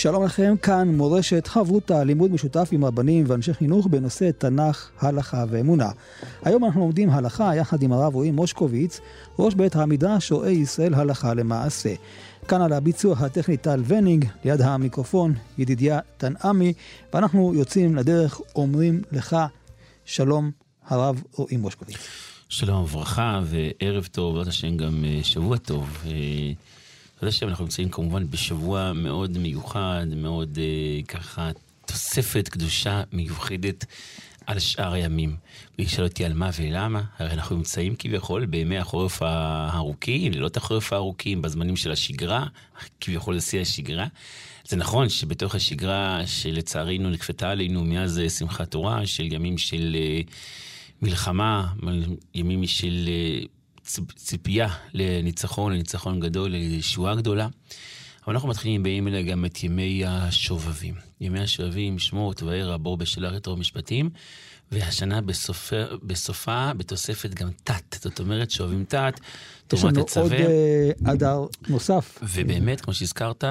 שלום לכם, כאן מורשת חברותה, לימוד משותף עם רבנים ואנשי חינוך בנושא תנ"ך, הלכה ואמונה. היום אנחנו לומדים הלכה יחד עם הרב רועי מושקוביץ, ראש בית המדרש רועי ישראל הלכה למעשה. כאן על הביצוע הטכני טל ונינג, ליד המיקרופון ידידיה תנעמי, ואנחנו יוצאים לדרך, אומרים לך שלום הרב רועי מושקוביץ. שלום וברכה וערב טוב, בעזרת השם גם אה, שבוע טוב. אה, בעזרת השם אנחנו נמצאים כמובן בשבוע מאוד מיוחד, מאוד אה, ככה תוספת קדושה מיוחדת על שאר הימים. וישאל אותי על מה ולמה, הרי אנחנו נמצאים כביכול בימי החורף הארוכים, לילות החורף הארוכים, בזמנים של השגרה, כביכול לשיא השגרה. זה נכון שבתוך השגרה שלצערנו נכפתה עלינו מאז שמחת תורה, של ימים של מלחמה, ימים של ציפייה לניצחון, לניצחון גדול, לישועה גדולה. אבל אנחנו מתחילים בימים אלה גם את ימי השובבים. ימי השובבים, שמות וערע, בור בשלה רטרו משפטים, והשנה בסופה, בסופה בתוספת גם תת. זאת אומרת, שואבים תת, תורת הצווה. יש לנו עוד uh, אדר נוסף. ובאמת, כמו שהזכרת,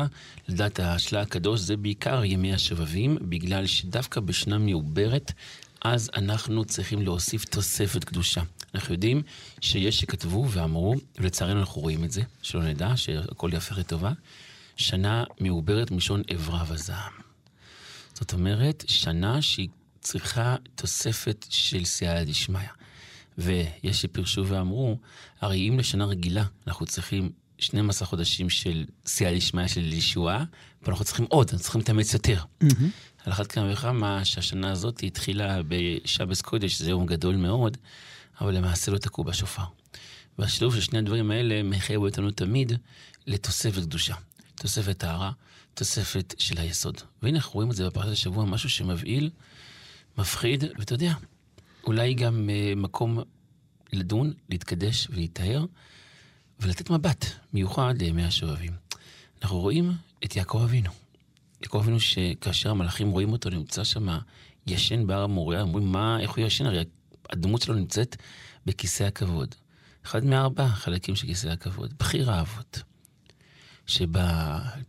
לדעת השלה הקדוש, זה בעיקר ימי השובבים, בגלל שדווקא בשנה מעוברת, אז אנחנו צריכים להוסיף תוספת קדושה. אנחנו יודעים שיש שכתבו ואמרו, ולצערנו אנחנו רואים את זה, שלא נדע שהכל יהפך לטובה, שנה מעוברת מלשון אברה וזעם. זאת אומרת, שנה שהיא צריכה תוספת של סייעתא דשמיא. ויש שפירשו ואמרו, הרי אם לשנה רגילה אנחנו צריכים 12 חודשים של סייעתא דשמיא של ישועה, ואנחנו צריכים עוד, אנחנו צריכים להתאמץ יותר. Mm-hmm. על אחת כמה וכמה שהשנה הזאת התחילה בשבס קודש, שזה יום גדול מאוד, אבל למעשה לא תקעו בשופר. והשילוב של שני הדברים האלה מחייב אותנו תמיד לתוספת קדושה. תוספת טהרה, תוספת של היסוד. והנה אנחנו רואים את זה בפרשת השבוע, משהו שמבהיל, מפחיד, ואתה יודע, אולי גם uh, מקום לדון, להתקדש ולהיטהר, ולתת מבט מיוחד לימי השובבים. אנחנו רואים את יעקב אבינו. יעקב אבינו שכאשר המלאכים רואים אותו נמצא שם ישן בהר המוריה, אומרים מה, איך הוא ישן? הרי הדמות שלו נמצאת בכיסא הכבוד. אחד מארבעה חלקים של כיסא הכבוד, בכיר האבות. שעל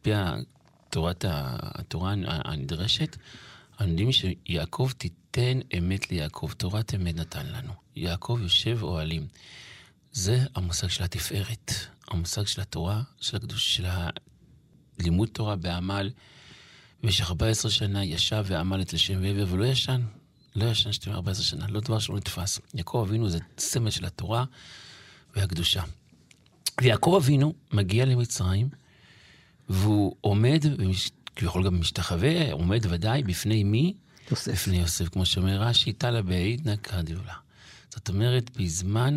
פי תורת התורה הנדרשת, אנחנו יודעים שיעקב תיתן אמת ליעקב, תורת אמת נתן לנו. יעקב יושב אוהלים. זה המושג של התפארת, המושג של התורה, של הקדוש, של הלימוד תורה בעמל. במשך 14 שנה ישב ועמל את לשם ועבר ולא ישן. לא ישן 14 שנה, לא דבר שלא נתפס. יעקב אבינו זה סמל של התורה והקדושה. ויעקב אבינו מגיע למצרים, והוא עומד, כביכול גם משתחווה, עומד ודאי בפני מי? יוסף. בפני יוסף, כמו שאומר רש"י, תלה בעידנא קדיולה. זאת אומרת, בזמן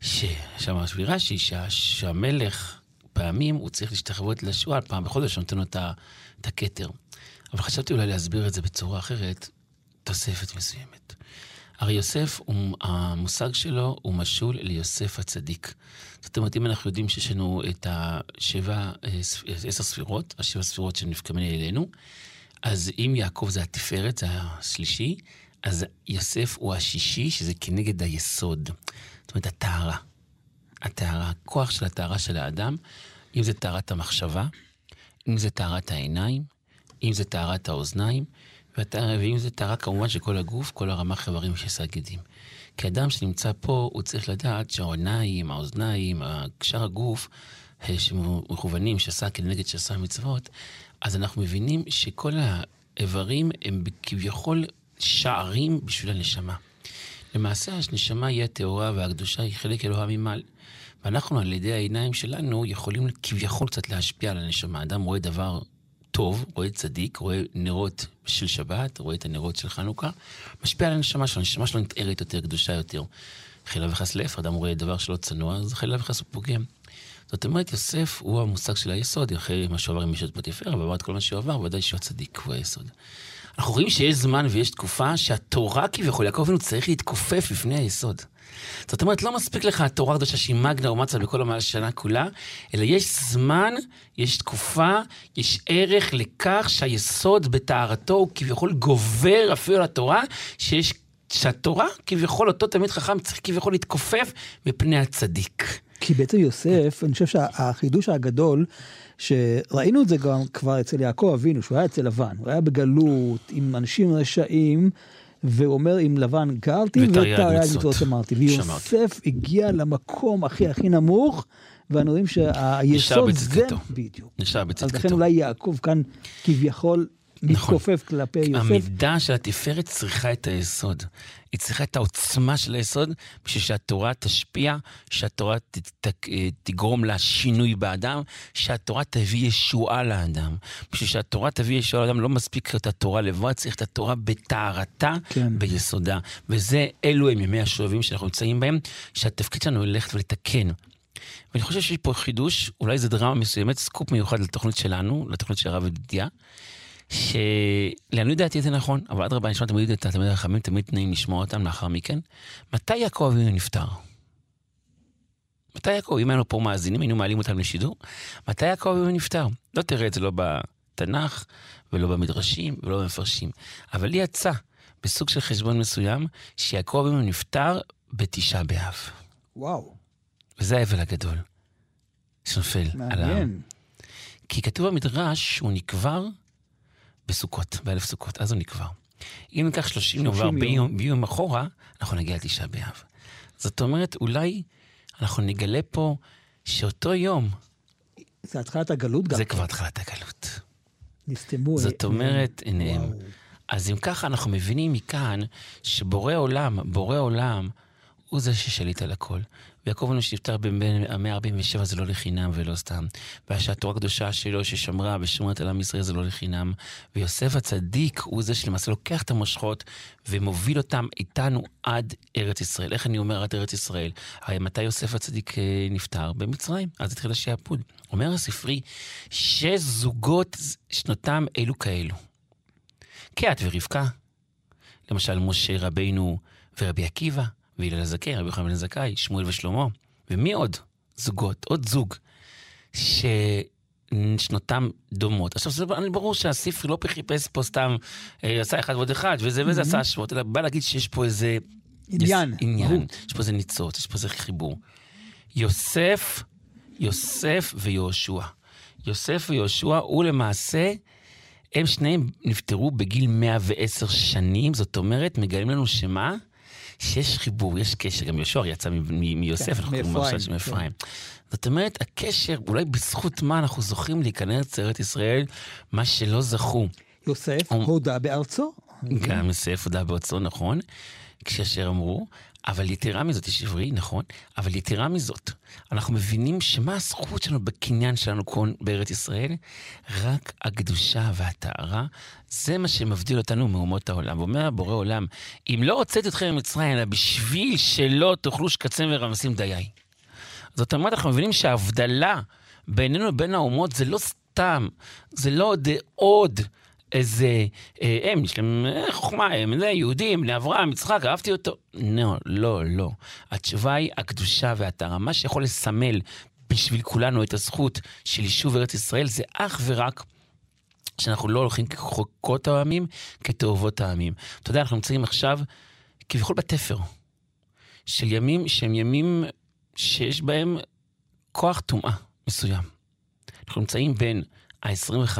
ש... שם מסביר רש"י, שה... שהמלך, פעמים הוא צריך להשתחוות לשועל, פעם בחודש נותן לו את הכתר. אבל חשבתי אולי להסביר את זה בצורה אחרת, תוספת מסוימת. הרי יוסף, המושג שלו הוא משול ליוסף הצדיק. זאת אומרת, אם אנחנו יודעים שיש לנו את השבע, אה, עשר ספירות, השבע ספירות שנפקמים אלינו, אז אם יעקב זה התפארת, זה השלישי, אז יוסף הוא השישי, שזה כנגד היסוד. זאת אומרת, הטהרה. הטהרה, הכוח של הטהרה של האדם, אם זה טהרת המחשבה, אם זה טהרת העיניים, אם זה טהרת האוזניים, ואם זה טהרה כמובן של כל הגוף, כל הרמ"ח איברים שסגדים. כי אדם שנמצא פה, הוא צריך לדעת שהעיניים, האוזניים, שאר הגוף, אה, שמכוונים שעשה כנגד שעשה מצוות, אז אנחנו מבינים שכל האיברים הם כביכול שערים בשביל הנשמה. למעשה הנשמה היא הטהורה והקדושה היא חלק אלוהה ממעל. ואנחנו על ידי העיניים שלנו יכולים כביכול קצת להשפיע על הנשמה. אדם רואה דבר טוב, רואה צדיק, רואה נרות של שבת, רואה את הנרות של חנוכה, משפיע על הנשמה שלו, הנשמה שלו נתארת יותר, קדושה יותר. חילה וחס להפך, אדם רואה דבר שלא צנוע, אז חילה וחס הוא פוגם. זאת אומרת, יוסף הוא המושג של היסוד, אחרי מה שהוא עבר עם אישות פוטיפר, אבל את כל מה שהוא עבר, ודאי שהוא הצדיק, הוא היסוד. אנחנו רואים שיש זמן ויש תקופה שהתורה כביכול, יעקב אבינו צריך להתכופף לפני היסוד. זאת אומרת, לא מספיק לך התורה הקדושה שהיא מגנה ומצה בכל השנה כולה, אלא יש זמן, יש תקופה, יש ערך לכך שהיסוד בטהרתו הוא כביכול גובר אפילו על התורה, שיש, שהתורה כביכול, אותו תלמיד חכם צריך כביכול להתכופף מפני הצדיק. כי בעצם יוסף, אני חושב שהחידוש הגדול, שראינו את זה גם כבר אצל יעקב אבינו, שהוא היה אצל לבן, הוא היה בגלות עם אנשים רשעים. והוא אומר, עם לבן גרתי ותרי"ג מצוות אמרתי. ויוסף הגיע למקום הכי הכי נמוך, ואנו רואים שהיסוד זה... בדיוק. נשאר בצדקתו. אז לכן אולי יעקב כאן כביכול נכון. מתכופף כלפי יוסף. המידה של התפארת צריכה את היסוד. היא צריכה את העוצמה של היסוד בשביל שהתורה תשפיע, שהתורה ת, ת, תגרום לשינוי באדם, שהתורה תביא ישועה לאדם. בשביל שהתורה תביא ישועה לאדם לא מספיק את התורה לבד, צריך את התורה בטהרתה, כן. ביסודה. וזה, אלו הם ימי השואבים שאנחנו נמצאים בהם, שהתפקיד שלנו ללכת ולתקן. ואני חושב שיש פה חידוש, אולי זה דרמה מסוימת, סקופ מיוחד לתוכנית שלנו, לתוכנית של הרב ידידיה. שלעניות דעתי זה נכון, אבל אדרבה, אני שומע תמיד את התלמידי החכמים, תמיד נעים לשמוע אותם לאחר מכן. מתי יעקב אבינו נפטר? מתי יעקב, אם היינו פה מאזינים, היינו מעלים אותם לשידור, מתי יעקב אבינו נפטר? לא תראה את זה לא בתנ"ך, ולא במדרשים, ולא במפרשים. אבל לי יצא, בסוג של חשבון מסוים, שיעקב אבינו נפטר בתשעה באב. וואו. וזה האבל הגדול שנופל על העם. כי כתוב במדרש שהוא נקבר בסוכות, באלף סוכות, אז הוא נקבר. אם ניקח 30 יום ו-40 יום, אחורה, אנחנו נגיע לתשעה באב. זאת אומרת, אולי אנחנו נגלה פה שאותו יום... זה התחלת הגלות גם. זה כבר התחלת הגלות. נסתמו. זאת אומרת, עיניהם. אז אם ככה אנחנו מבינים מכאן שבורא עולם, בורא עולם, הוא זה ששליט על הכל. ויעקב אבינו שנפטר במאה ה-47 זה לא לחינם ולא סתם. ושהתורה הקדושה שלו ששמרה ושומרת על עם ישראל זה לא לחינם. ויוסף הצדיק הוא זה שלמעשה לוקח את המושכות ומוביל אותם איתנו עד ארץ ישראל. איך אני אומר עד ארץ ישראל? הרי מתי יוסף הצדיק אה, נפטר? במצרים. אז התחיל השעבוד. אומר הספרי, שש זוגות שנותם אלו כאלו. קהת ורבקה. למשל, משה רבינו ורבי עקיבא. והלל הזקן, רבי יוחנן בן זכאי, שמואל ושלמה, ומי עוד? זוגות, עוד זוג, ששנותם דומות. עכשיו, זה ברור שהספר לא חיפש פה סתם, אה, עשה אחד ועוד אחד, וזה וזה עשה השוואות, אלא בא להגיד שיש פה איזה... עניין. עניין, יש פה איזה ניצוץ, יש פה איזה חיבור. יוסף, יוסף ויהושע. יוסף ויהושע הוא למעשה, הם שניהם נפטרו בגיל 110 שנים, זאת אומרת, מגלים לנו שמה? שיש חיבור, יש קשר, גם יהושע יצא מיוסף, כן, אנחנו קוראים עכשיו מאפרים. זאת אומרת, הקשר, אולי בזכות מה אנחנו זוכים להיכנס לארץ ישראל, מה שלא זכו. יוסף הודה בארצו. גם יוסף הודה בארצו, נכון. כשאשר אמרו, אבל יתרה מזאת, יש עברי, נכון, אבל יתרה מזאת, אנחנו מבינים שמה הזכות שלנו בקניין שלנו כאן בארץ ישראל? רק הקדושה והטהרה, זה מה שמבדיל אותנו מאומות העולם. ואומר הבורא עולם, אם לא הוצאתי אתכם ממצרים, אלא בשביל שלא תאכלו שקצים ורמסים דיי. זאת אומרת, אנחנו מבינים שההבדלה בינינו לבין האומות זה לא סתם, זה לא עוד עוד. איזה, אה, הם, יש להם אה, חוכמה, הם זה, יהודים, בני אברהם, יצחק, אהבתי אותו. לא, לא, לא. התשובה היא הקדושה והטהרה. מה שיכול לסמל בשביל כולנו את הזכות של יישוב ארץ ישראל, זה אך ורק שאנחנו לא הולכים כחוקות העמים, כתאובות העמים. אתה יודע, אנחנו נמצאים עכשיו כביכול בתפר של ימים שהם ימים שיש בהם כוח טומאה מסוים. אנחנו נמצאים בין ה-25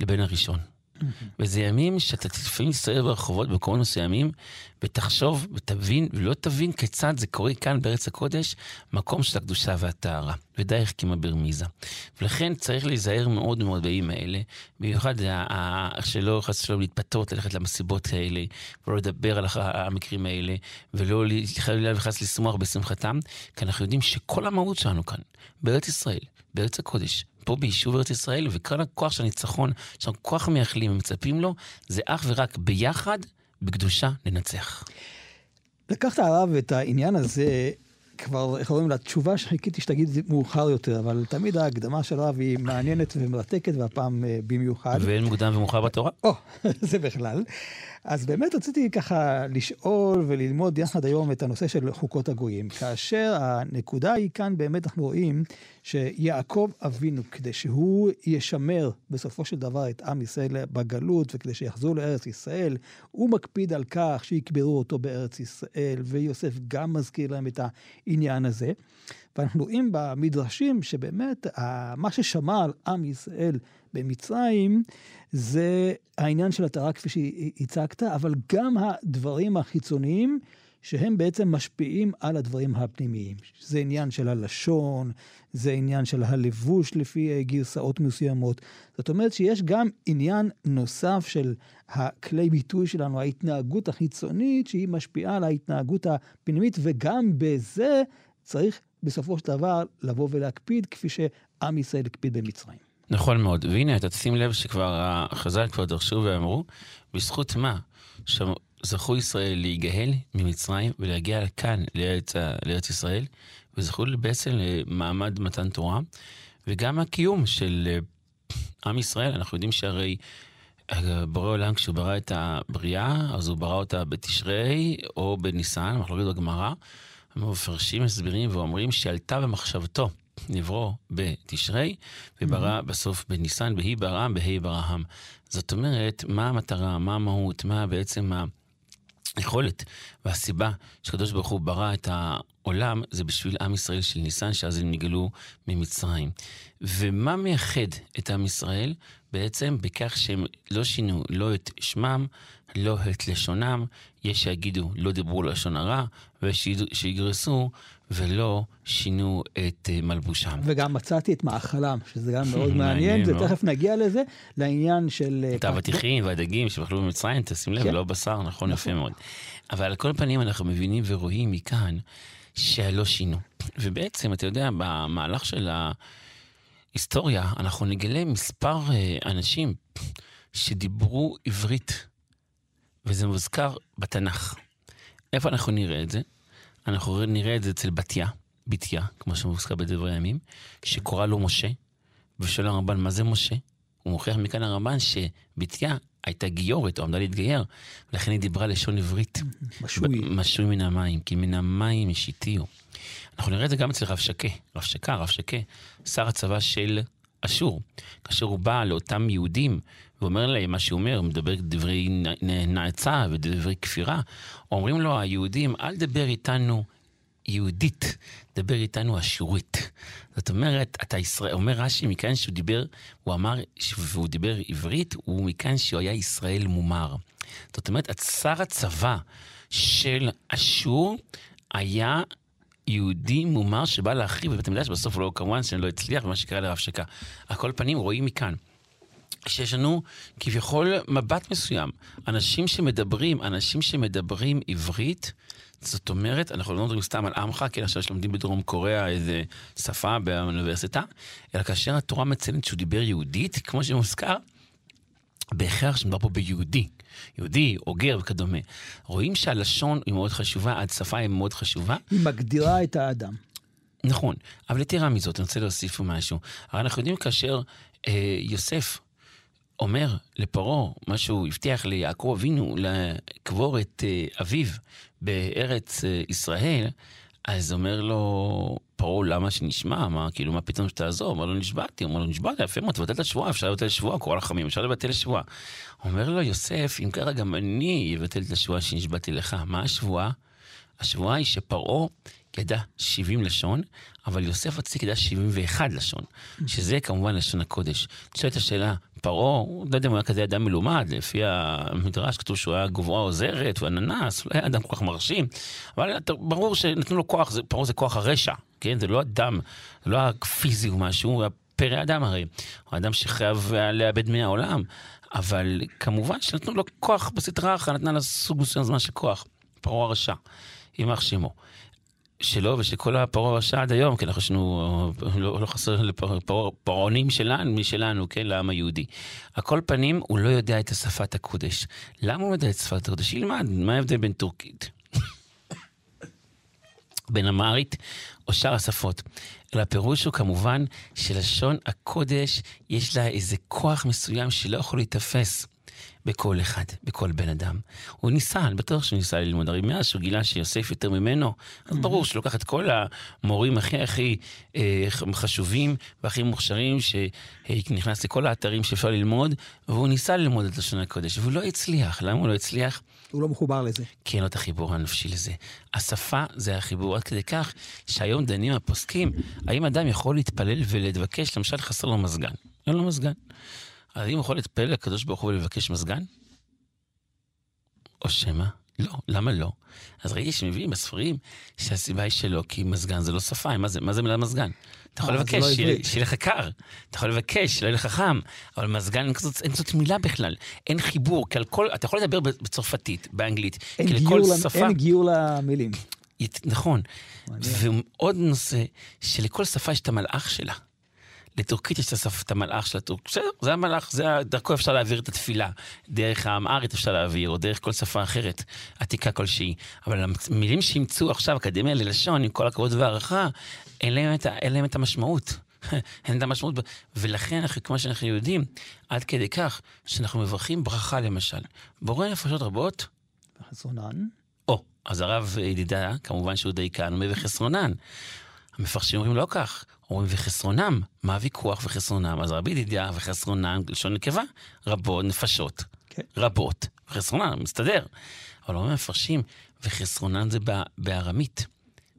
לבין הראשון. וזה ימים שאתה לפעמים תסתובב ברחובות במקומות מסוימים, ותחשוב ותבין, ולא תבין כיצד זה קורה כאן בארץ הקודש, מקום של הקדושה והטהרה. ודי החכימה ברמיזה. ולכן צריך להיזהר מאוד מאוד בימים האלה, במיוחד איך שלא חס ושלום להתפתות, ללכת למסיבות האלה, ולא לדבר על המקרים האלה, ולא חלילה וחס לשמוח בשמחתם, כי אנחנו יודעים שכל המהות שלנו כאן, בארץ ישראל, בארץ הקודש, פה ביישוב ארץ ישראל, וכאן הכוח של הניצחון, שאנחנו כל כך מייחלים ומצפים לו, זה אך ורק ביחד, בקדושה, ננצח. לקחת הרב את העניין הזה, כבר, איך אומרים, לתשובה שחיכיתי שתגיד מאוחר יותר, אבל תמיד ההקדמה של הרב היא מעניינת ומרתקת, והפעם uh, במיוחד. ואין מוקדם ומאוחר בתורה? או, זה בכלל. אז באמת רציתי ככה לשאול וללמוד יחד היום את הנושא של חוקות הגויים, כאשר הנקודה היא כאן באמת אנחנו רואים שיעקב אבינו, כדי שהוא ישמר בסופו של דבר את עם ישראל בגלות וכדי שיחזור לארץ ישראל, הוא מקפיד על כך שיקברו אותו בארץ ישראל, ויוסף גם מזכיר להם את העניין הזה. ואנחנו רואים במדרשים שבאמת מה ששמע על עם ישראל במצרים זה העניין של הטהרה כפי שהצגת, אבל גם הדברים החיצוניים שהם בעצם משפיעים על הדברים הפנימיים. זה עניין של הלשון, זה עניין של הלבוש לפי גרסאות מסוימות. זאת אומרת שיש גם עניין נוסף של הכלי ביטוי שלנו, ההתנהגות החיצונית, שהיא משפיעה על ההתנהגות הפנימית, וגם בזה צריך בסופו של דבר לבוא ולהקפיד כפי שעם ישראל הקפיד במצרים. נכון מאוד, והנה אתה תשים לב שכבר החז"ל כבר דרשו ואמרו, בזכות מה זכו ישראל להיגהל ממצרים ולהגיע לכאן, לארץ, לארץ ישראל, וזכו בעצם למעמד מתן תורה, וגם הקיום של אה, עם ישראל, אנחנו יודעים שהרי אה, בורא עולם כשהוא ברא את הבריאה, אז הוא ברא אותה בתשרי או בניסן, אנחנו יודעים בגמרא. מפרשים, מסבירים ואומרים שעלתה במחשבתו נברו בתשרי, וברא mm-hmm. בסוף בניסן, בהי ברעם, בהי ברעם. זאת אומרת, מה המטרה, מה המהות, מה בעצם היכולת והסיבה שקדוש ברוך הוא ברא את העולם, זה בשביל עם ישראל של ניסן, שאז הם נגלו ממצרים. ומה מייחד את עם ישראל? בעצם בכך שהם לא שינו לא את שמם, לא את לשונם, יש שיגידו לא דיברו לשון הרע, ויש שיגרסו ולא שינו את אה, מלבושם. וגם מצאתי את מאכלם, שזה גם מאוד מעניין, ותכף נגיע לזה, לעניין של... אה, את האבטיחים והדגים שאכלו במצרים, תשים לב, כן. לא בשר, נכון, יפה נכון. מאוד. אבל על כל פנים אנחנו מבינים ורואים מכאן שלא שינו. ובעצם, אתה יודע, במהלך של ההיסטוריה, אנחנו נגלה מספר אה, אנשים שדיברו עברית, וזה מוזכר בתנ"ך. איפה אנחנו נראה את זה? אנחנו נראה את זה אצל בתיה, בתיה, כמו שמוזכר בדברי הימים, שקורא לו משה, ושואל הרמב"ן, מה זה משה? הוא מוכיח מכאן הרמב"ן שבתיה הייתה גיורת, או עמדה להתגייר, ולכן היא דיברה לשון עברית. משוי. משוי מן המים, כי מן המים השיתיהו. אנחנו נראה את זה גם אצל רב שקה, רב שקה, רב שקה, שר הצבא של אשור. כאשר הוא בא לאותם יהודים ואומר להם מה שהוא אומר, הוא מדבר דברי נאצה ודברי כפירה, אומרים לו היהודים, אל דבר איתנו יהודית, דבר איתנו אשורית. זאת אומרת, אתה ישראל, אומר רש"י, מכאן שהוא דיבר, הוא אמר, והוא דיבר עברית, הוא מכאן שהוא היה ישראל מומר. זאת אומרת, שר הצבא של אשור היה יהודי מומר שבא להחריב בבית המקדש, בסוף הוא לא, כמובן שלא הצליח, ומה שקרה לרב שקה. על כל פנים, רואים מכאן. שיש לנו כביכול מבט מסוים. אנשים שמדברים, אנשים שמדברים עברית, זאת אומרת, אנחנו לא מדברים סתם על עמך, כן, עכשיו שלומדים בדרום קוריאה איזה שפה באוניברסיטה, אלא כאשר התורה מציינת שהוא דיבר יהודית, כמו שמוזכר, בהכרח שמדובר פה ביהודי, יהודי או גר וכדומה. רואים שהלשון היא מאוד חשובה, השפה היא מאוד חשובה. היא מגדירה את האדם. נכון, אבל יתרה מזאת, אני רוצה להוסיף משהו. הרי אנחנו יודעים כאשר אה, יוסף אומר לפרעה, מה שהוא הבטיח ליעקב אבינו, לקבור את אה, אביו בארץ אה, ישראל, אז אומר לו פרעה, למה שנשמע? מה, כאילו, מה פתאום שתעזור? אומר לו, נשבעתי. אומר לו, נשבעת, יפה מאוד, תבטל את השבועה, אפשר לבטל שבועה, קורא לחמים, אפשר לבטל שבועה. אומר לו, יוסף, אם ככה גם אני אבטל את השבועה שנשבעתי לך. מה השבועה? השבועה היא שפרעה ידע 70 לשון, אבל יוסף הצדיק ידע 71 לשון, שזה כמובן לשון הקודש. נשאלת השאלה, פרעה, לא יודע אם הוא היה כזה אדם מלומד, לפי המדרש כתוב שהוא היה גבוהה עוזרת, הוא אננס, לא היה אדם כל כך מרשים, אבל ברור שנתנו לו כוח, פרעה זה כוח הרשע, כן? זה לא אדם, זה לא היה פיזי או משהו, הוא היה פרא אדם הרי. הוא אדם שחייב לאבד מן העולם, אבל כמובן שנתנו לו כוח בסדרה אחת, נתנה לו סוג מסוים זמן של כוח. פרעה הרשע, יימח שמו. שלו ושל כל הפרעה הרשע עד היום, כי אנחנו לא, לא חסר לפרעונים שלנו, משלנו, כן, לעם היהודי. על כל פנים, הוא לא יודע את השפת הקודש. למה הוא לא יודע את שפת הקודש? ילמד, מה ההבדל בין טורקית? בין אמרית או שאר השפות. אלא הפירוש הוא כמובן שלשון הקודש יש לה איזה כוח מסוים שלא יכול להיתפס. בכל אחד, בכל בן אדם. הוא ניסה, אני בטוח שהוא ניסה ללמוד. הרי מאז שהוא גילה שיוסף יותר ממנו, אז ברור שהוא לוקח את כל המורים הכי הכי אה, חשובים והכי מוכשרים, שנכנס לכל האתרים שאפשר ללמוד, והוא ניסה ללמוד את לשון הקודש, והוא לא הצליח. למה הוא לא הצליח? הוא לא מחובר לזה. כי אין לו את החיבור הנפשי לזה. השפה זה החיבור, עד כדי כך שהיום דנים הפוסקים, האם אדם יכול להתפלל ולבקש, למשל חסר לו מזגן. אין לו מזגן. אז האם יכול להתפלל לקדוש ברוך הוא ולבקש מזגן? או שמא? לא, למה לא? אז ראיתי שמביאים בספרים שהסיבה היא שלא, כי מזגן זה לא שפה, מה זה, מה זה מילה מזגן? אתה יכול אה, לבקש, לא שיהיה לך קר, אתה יכול לבקש, שלא יהיה לך חם, אבל מזגן אין כזאת, אין כזאת מילה בכלל, אין חיבור, כי על כל, אתה יכול לדבר בצרפתית, באנגלית, כי לכל למ- שפה, אין גיור למילים. נכון, מעניין. ועוד נושא, שלכל שפה יש את המלאך שלה. לטורקית יש את המלאך של הטורק, בסדר, זה המלאך, זה דרכו אפשר להעביר את התפילה. דרך האמהרית אפשר להעביר, או דרך כל שפה אחרת, עתיקה כלשהי. אבל המילים שימצאו עכשיו, אקדמיה ללשון, עם כל הכבוד והערכה, אין להם את, אין להם את המשמעות. אין את המשמעות, ולכן, אנחנו, כמו שאנחנו יודעים, עד כדי כך, שאנחנו מברכים ברכה למשל. בורא נפשות רבות, חסרונן. או, אז הרב ידידה, כמובן שהוא דייקן, אומר וחסרונן. המפרשים אומרים לא כך, אומרים וחסרונם. מה הוויכוח וחסרונם? אז רבי ידידיה וחסרונם, לשון נקבה, רבות, נפשות. כן. רבות. וחסרונן, מסתדר. אבל אומרים המפרשים, וחסרונן זה בא- בארמית.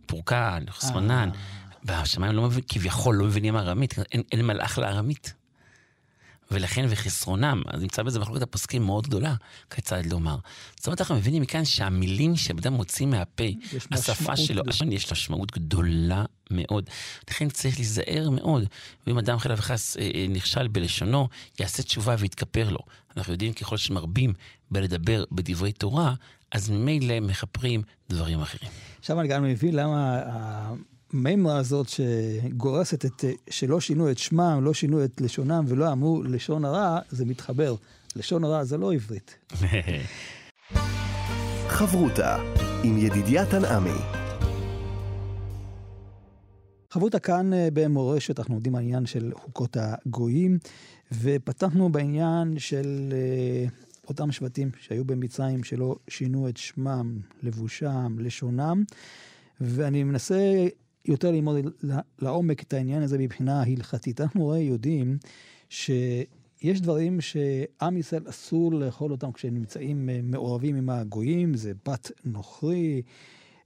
פורקן, חסרונן. בשמיים לא מבין, כביכול לא מבינים ארמית, אין, אין מלאך לארמית. ולכן וחסרונם, אז נמצא בזה מחלוקת הפוסקים מאוד גדולה, כיצד לומר. זאת אומרת, אנחנו מבינים מכאן שהמילים שאדם מוציא מהפה, השפה שלו. השון יש לה משמעות גדולה מאוד. לכן צריך להיזהר מאוד. ואם אדם חלילה וחס אה, אה, נכשל בלשונו, יעשה תשובה ויתכפר לו. אנחנו יודעים ככל שמרבים בלדבר בדברי תורה, אז ממילא מכפרים דברים אחרים. עכשיו אני גם מבין למה המימרה הזאת שגורסת את, שלא שינו את שמם, לא שינו את לשונם ולא אמרו לשון הרע, זה מתחבר. לשון הרע זה לא עברית. חברותה עם ידידיה תנעמי. חברותה כאן אה, במורשת, אנחנו עומדים על העניין של חוקות הגויים, ופתחנו בעניין של אה, אותם שבטים שהיו במצרים שלא שינו את שמם, לבושם, לשונם, ואני מנסה יותר ללמוד לעומק את העניין הזה מבחינה הלכתית. אנחנו הרי יודעים שיש דברים שעם ישראל אסור לאכול אותם כשהם נמצאים אה, מעורבים עם הגויים, זה בת נוכרי,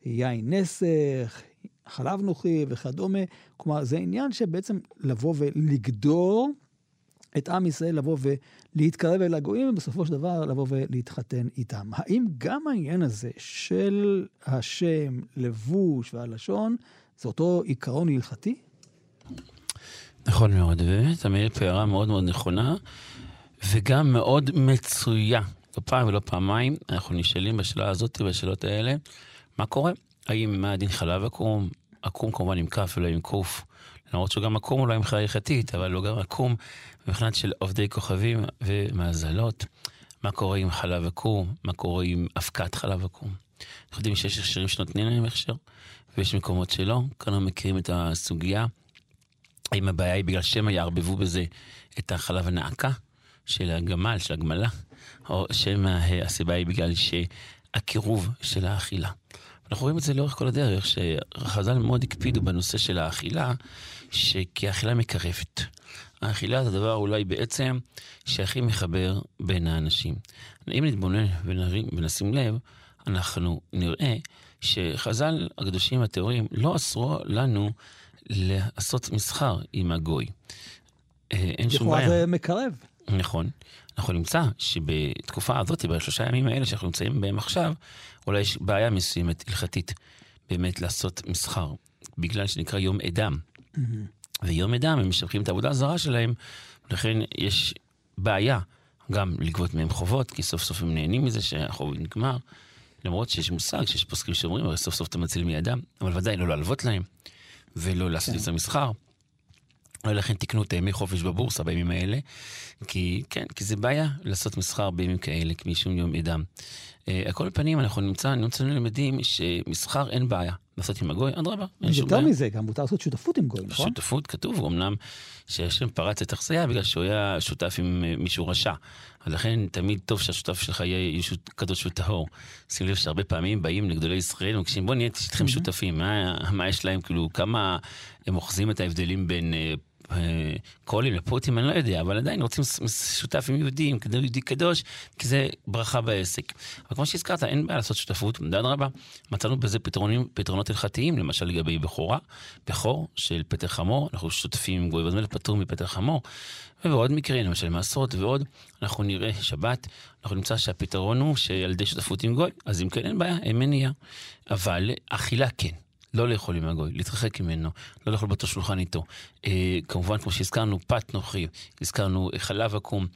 יין נסך, חלב נוכרי וכדומה. כלומר, זה עניין שבעצם לבוא ולגדור את עם ישראל, לבוא ולהתקרב אל הגויים, ובסופו של דבר לבוא ולהתחתן איתם. האם גם העניין הזה של השם, לבוש והלשון, זה אותו עיקרון הלכתי? נכון מאוד, ובאמת, המעיר פה הערה מאוד מאוד נכונה, וגם מאוד מצויה. לא פעם ולא פעמיים, אנחנו נשאלים בשאלה הזאת ובשאלות האלה, מה קורה? האם מה הדין חלב עקום? עקום כמובן עם כף ולא עם קוף. למרות שגם עקום אולי מבחינה הלכתית, אבל לא גם עקום מבחינת של עובדי כוכבים ומזלות. מה קורה עם חלב עקום? מה קורה עם אבקת חלב עקום? אנחנו יודעים שיש הכשרים שנותנים להם הכשר, ויש מקומות שלא. כאן אנחנו מכירים את הסוגיה. האם הבעיה היא בגלל שמא יערבבו בזה את החלב הנעקה של הגמל, של הגמלה, או שמא אה, הסיבה היא בגלל שהקירוב של האכילה. אנחנו רואים את זה לאורך כל הדרך, שחז"ל מאוד הקפידו בנושא של האכילה, שכי האכילה מקרבת. האכילה זה הדבר אולי בעצם שהכי מחבר בין האנשים. אם נתבונן ונשים לב, אנחנו נראה שחז"ל הקדושים הטהורים לא אסרו לנו לעשות מסחר עם הגוי. אה, אין שום לכאורה בעיה. זה מקרב. נכון. אנחנו נמצא שבתקופה הזאת, בשלושה ימים האלה שאנחנו נמצאים בהם עכשיו, אולי יש בעיה מסוימת הלכתית באמת לעשות מסחר, בגלל שנקרא יום אדם. ויום אדם, הם משבחים את העבודה הזרה שלהם, ולכן יש בעיה גם לגבות מהם חובות, כי סוף סוף הם נהנים מזה שהחוב נגמר. למרות שיש מושג, שיש פוסקים שאומרים, הרי סוף סוף אתה מציל מידם, אבל ודאי לא להלוות להם, ולא לעשות כן. את המסחר. ולכן תקנו את הימי חופש בבורסה בימים האלה, כי כן, כי זה בעיה לעשות מסחר בימים כאלה, משום יום אדם. Uh, על כל פנים, אנחנו נמצא, נמצא למדים שמסחר אין בעיה. לעשות עם הגוי, אדרבה, יותר. מזה, גם מותר לעשות שותפות עם גוי, נכון? שותפות כתוב, אמנם שהשם פרץ את אכסיה בגלל שהוא היה שותף עם אה, מישהו רשע. ולכן תמיד טוב שהשותף שלך יהיה קדוש וטהור. שים לב שהרבה פעמים באים לגדולי ישראל ומבקשים בוא נהיה איתכם שותפים. מה, מה יש להם, כאילו, כמה הם אוחזים את ההבדלים בין... קולים לפוטים, אני לא יודע, אבל עדיין רוצים שותף עם יהודים, כדי יהודי קדוש, כי זה ברכה בעסק. אבל כמו שהזכרת, אין בעיה לעשות שותפות, אדרבה. מצאנו בזה פתרונים, פתרונות הלכתיים, למשל לגבי בכורה, בכור של פטר חמור, אנחנו שותפים עם גוי וזמל פטור מפטר חמור, ובעוד מקרים, למשל מעשרות ועוד, אנחנו נראה שבת, אנחנו נמצא שהפתרון הוא שעל ידי שותפות עם גוי, אז אם כן אין בעיה, אין מניעה. אבל אכילה כן. לא לאכול עם הגוי, להתרחק ממנו, לא לאכול באותו שולחן איתו. אה, כמובן, כמו שהזכרנו, פת נוחי, הזכרנו אה, חלב עקום.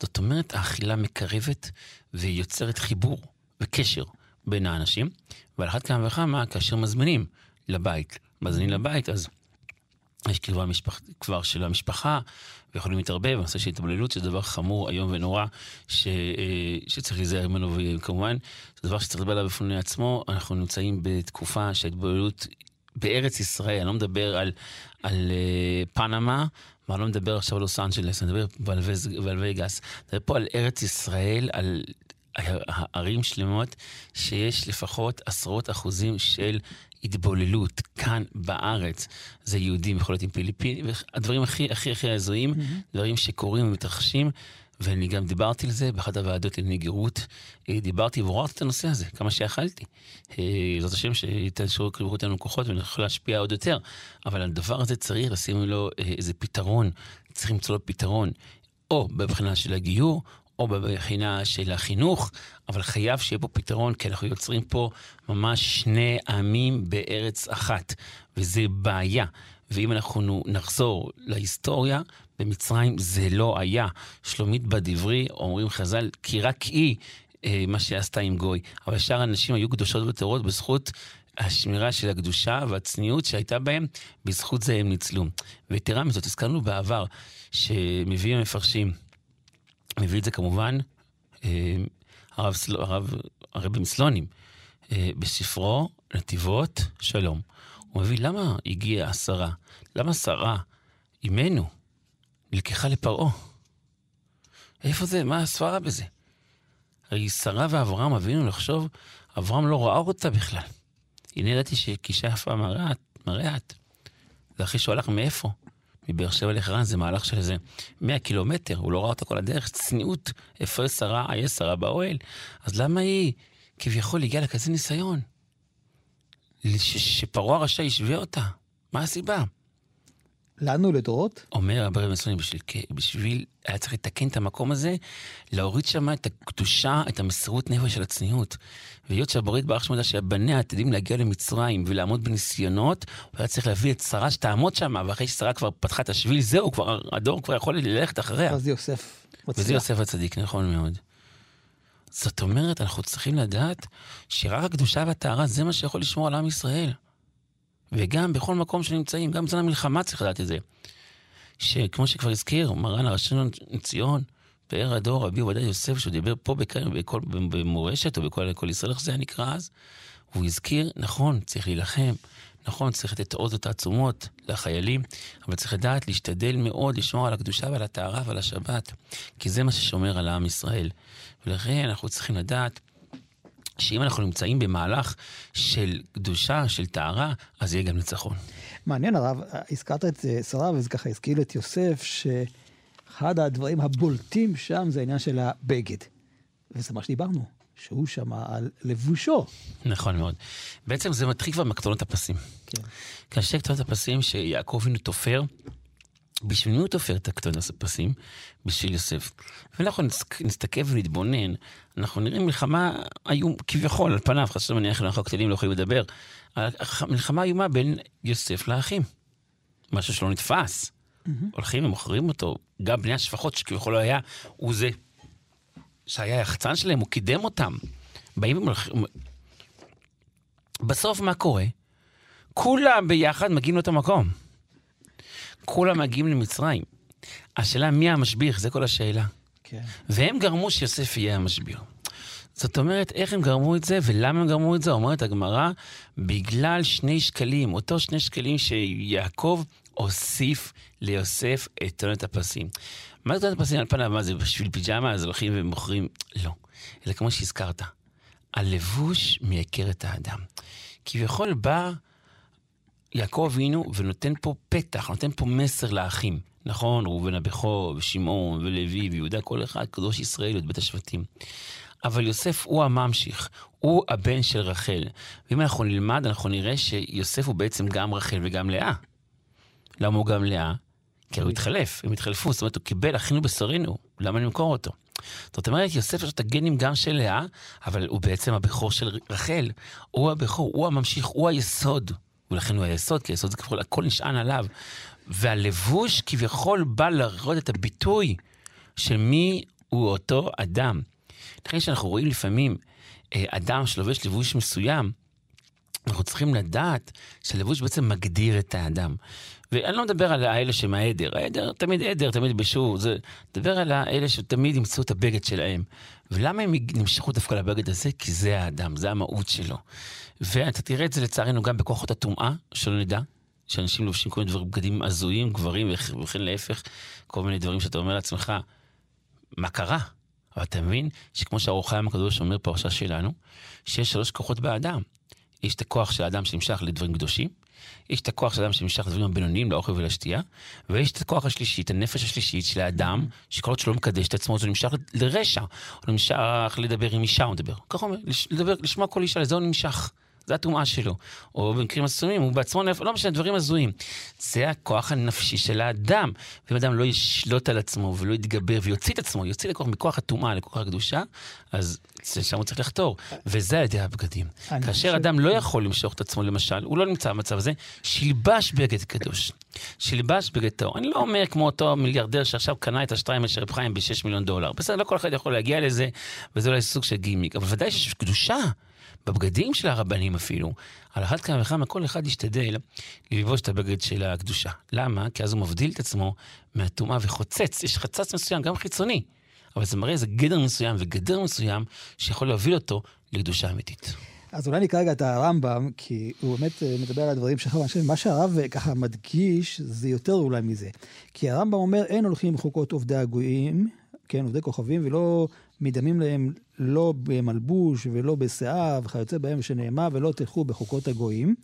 זאת אומרת, האכילה מקרבת ויוצרת חיבור וקשר בין האנשים, ועל אחת כמה וכמה, כאשר מזמינים לבית, מזמינים לבית, אז יש קרבה משפח, כבר של המשפחה, ויכולים להתערבב, הנושא של התבוללות, שזה דבר חמור, איום ונורא, ש, אה, שצריך להיזהר ממנו, וכמובן, זה דבר שצריך לדבר עליו בפני עצמו. אנחנו נמצאים בתקופה שההתבוללות בארץ ישראל, אני לא מדבר על, על uh, פנמה, ואני לא מדבר עכשיו על לוס אנג'לס, אני מדבר ועל וגאס. אני מדבר פה על ארץ ישראל, על ערים שלמות, שיש לפחות עשרות אחוזים של התבוללות כאן בארץ. זה יהודים, יכול להיות עם פיליפינים, הדברים הכי הכי הכי הזויים, mm-hmm. דברים שקורים ומתרחשים. ואני גם דיברתי על זה באחת הוועדות לענייני גרות. אה, דיברתי ועוררתי את הנושא הזה כמה שיכלתי. אה, זאת השם קריבות לנו כוחות ונוכל להשפיע עוד יותר. אבל הדבר הזה צריך לשים לו אה, איזה פתרון, צריך למצוא לו פתרון, או בבחינה של הגיור, או בבחינה של החינוך, אבל חייב שיהיה פה פתרון, כי אנחנו יוצרים פה ממש שני עמים בארץ אחת, וזה בעיה. ואם אנחנו נחזור להיסטוריה, במצרים זה לא היה. שלומית בדברי, אומרים חז"ל, כי רק היא אה, מה שעשתה עם גוי. אבל שאר הנשים היו קדושות וטהורות בזכות השמירה של הקדושה והצניעות שהייתה בהם, בזכות זה הם ניצלו. ויתרה מזאת, הזכרנו בעבר, שמביאים המפרשים, מביא את זה כמובן אה, הרב. הרב, הרב מסלונים, אה, בספרו נתיבות שלום. הוא מביא למה הגיעה השרה, למה שרה, אימנו, נלקחה לפרעה. איפה זה? מה הסברה בזה? הרי שרה ואברהם אבינו לחשוב, אברהם לא ראה אותה בכלל. הנה ידעתי שכישה יפה מראה את. זה אחרי שהוא הלך מאיפה? מבאר שבע לחרן זה מהלך של איזה 100 קילומטר, הוא לא ראה אותה כל הדרך, צניעות. יש שרה? יש שרה באוהל. אז למה היא כביכול הגיעה לכזה ניסיון? שפרעה הרשע ישווה אותה. מה הסיבה? לנו לדורות? אומר הברב מסוים, בשביל, בשביל, היה צריך לתקן את המקום הזה, להוריד שם את הקדושה, את המסירות נפש של הצניעות. והיות שהברית בארץ שמודה שבניה עתידים להגיע למצרים ולעמוד בניסיונות, הוא היה צריך להביא את שרה שתעמוד שם, ואחרי ששרה כבר פתחה את השביל, זהו, כבר, הדור כבר יכול ללכת אחריה. וזה יוסף מצליח. וזה יוסף הצדיק, נכון מאוד. זאת אומרת, אנחנו צריכים לדעת שרק הקדושה והטהרה זה מה שיכול לשמור על עם ישראל. וגם בכל מקום שנמצאים, גם בזמן המלחמה צריך לדעת את זה. שכמו שכבר הזכיר, מרן הראשון לציון, פאר הדור, רבי עובדיה יוסף, שהוא דיבר פה בכל, בכל, במורשת, או בכל כל ישראל, איך זה היה נקרא אז, הוא הזכיר, נכון, צריך להילחם, נכון, צריך לתת עוד את העצומות לחיילים, אבל צריך לדעת להשתדל מאוד לשמור על הקדושה ועל הטהרה ועל השבת, כי זה מה ששומר על עם ישראל. ולכן אנחנו צריכים לדעת שאם אנחנו נמצאים במהלך של קדושה, של טהרה, אז יהיה גם ניצחון. מעניין הרב, הזכרת את שרה וזה ככה הזכיר את יוסף, שאחד הדברים הבולטים שם זה העניין של הבגד. וזה מה שדיברנו, שהוא שם על לבושו. נכון מאוד. בעצם זה מתחיל כבר מקטונות הפסים. כן. כאשר קטונות הפסים שיעקב אבינו תופר, בשביל מי הוא תופר את הקטונות הפסים? בשביל יוסף. ואנחנו נסתכל ונתבונן, אנחנו נראה מלחמה איום, כביכול, על פניו, חשוב מניח אנחנו הקטנים לא יכולים לדבר, מלחמה איומה בין יוסף לאחים. משהו שלא נתפס. Mm-hmm. הולכים ומוכרים אותו, גם בני השפחות שכביכול לא היה, הוא זה שהיה היחצן שלהם, הוא קידם אותם. באים ומלכים... בסוף מה קורה? כולם ביחד מגיעים לאותו מקום. כולם מגיעים למצרים. השאלה מי המשביר, זה כל השאלה. כן. והם גרמו שיוסף יהיה המשביר. זאת אומרת, איך הם גרמו את זה ולמה הם גרמו את זה? אומרת הגמרא, בגלל שני שקלים, אותו שני שקלים שיעקב הוסיף ליוסף את טונת הפסים. מה זה טונת הפסים על פניו? מה זה בשביל פיג'מה? אז הולכים ומוכרים? לא. אלא כמו שהזכרת, הלבוש מייקר את האדם. כביכול בא יעקב אבינו ונותן פה פתח, נותן פה מסר לאחים. נכון, ראובן הבכור, ושמעון, ולוי, ויהודה, כל אחד, קדוש ישראל, את בית השבטים. אבל יוסף הוא הממשיך, הוא הבן של רחל. ואם אנחנו נלמד, אנחנו נראה שיוסף הוא בעצם גם רחל וגם לאה. למה הוא גם לאה? כי הוא התחלף, הם התחלפו, זאת אומרת, הוא קיבל אחינו בשרינו, למה נמכור אותו? זאת אומרת, יוסף יש את הגנים גם של לאה, אבל הוא בעצם הבכור של רחל. הוא הבכור, הוא הממשיך, הוא היסוד. ולכן הוא היסוד, כי היסוד זה כביכול, הכל נשען עליו. והלבוש כביכול בא להראות את הביטוי של מי הוא אותו אדם. לכן כשאנחנו רואים לפעמים אה, אדם שלובש לבוש מסוים, אנחנו צריכים לדעת שהלבוש בעצם מגדיר את האדם. ואני לא מדבר על האלה שמהעדר, העדר תמיד עדר, תמיד בשור, זה... מדבר על האלה שתמיד ימצאו את הבגד שלהם. ולמה הם נמשכו דווקא לבגד הזה? כי זה האדם, זה המהות שלו. ואתה תראה את זה לצערנו גם בכוחות הטומאה, שלא נדע, שאנשים לובשים כל מיני דברים, בגדים הזויים, גברים, וכן להפך, כל מיני דברים שאתה אומר לעצמך, מה קרה? אבל אתה מבין שכמו שהאור חיים הקדוש אומר פרשה שלנו, שיש שלוש כוחות באדם. יש את הכוח של האדם שנמשך לדברים קדושים, יש את הכוח של האדם שנמשך לדברים הבינוניים, לאוכל ולשתייה, ויש את הכוח השלישי, את הנפש השלישית של האדם, שכל עוד שלא מקדש את עצמו, זה נמשך לרשע, הוא נמשך לדבר עם אישה, הוא מדבר. ככה הוא אומר, לדבר, לשמוע כל אישה, לזה הוא נמשך. זה הטומאה שלו. או במקרים מסוימים, הוא בעצמו נפש, לא משנה, דברים הזויים. זה הכוח הנפשי של האדם. ואם אדם לא ישלוט על עצמו ולא יתגבר ויוציא את עצמו, יוציא לכוח מכוח הטומאה לכוח הקדושה, אז שם הוא צריך לחתור. וזה על ידי הבגדים. כאשר אדם לא יכול למשוך את עצמו, למשל, הוא לא נמצא במצב הזה, שילבש בגד קדוש. שילבש בגד טהור. אני לא אומר כמו אותו מיליארדר שעכשיו קנה את השטריימל של רב חיים ב-6 מיליון דולר. בסדר, לא כל אחד יכול להגיע לזה, וזה אולי סוג של גימיק. אבל ודאי שיש קדושה. בבגדים של הרבנים אפילו, על אחת כמה וכמה כל אחד ישתדל ללבוש את הבגד של הקדושה. למה? כי אז הוא מבדיל את עצמו מהטומאה וחוצץ, יש חצץ מסוים, גם חיצוני, אבל זה מראה איזה גדר מסוים וגדר מסוים שיכול להוביל אותו לקדושה אמיתית. אז אולי נקרא רגע את הרמב"ם, כי הוא באמת אה, מדבר על הדברים שלך, מה שהרב אה, ככה מדגיש, זה יותר אולי מזה. כי הרמב"ם אומר, אין הולכים בחוקות עובדי הגויים, כן, עובדי כוכבים, ולא מדמים להם לא במלבוש ולא בשיער וכיוצא בהם שנאמר ולא תלכו בחוקות הגויים.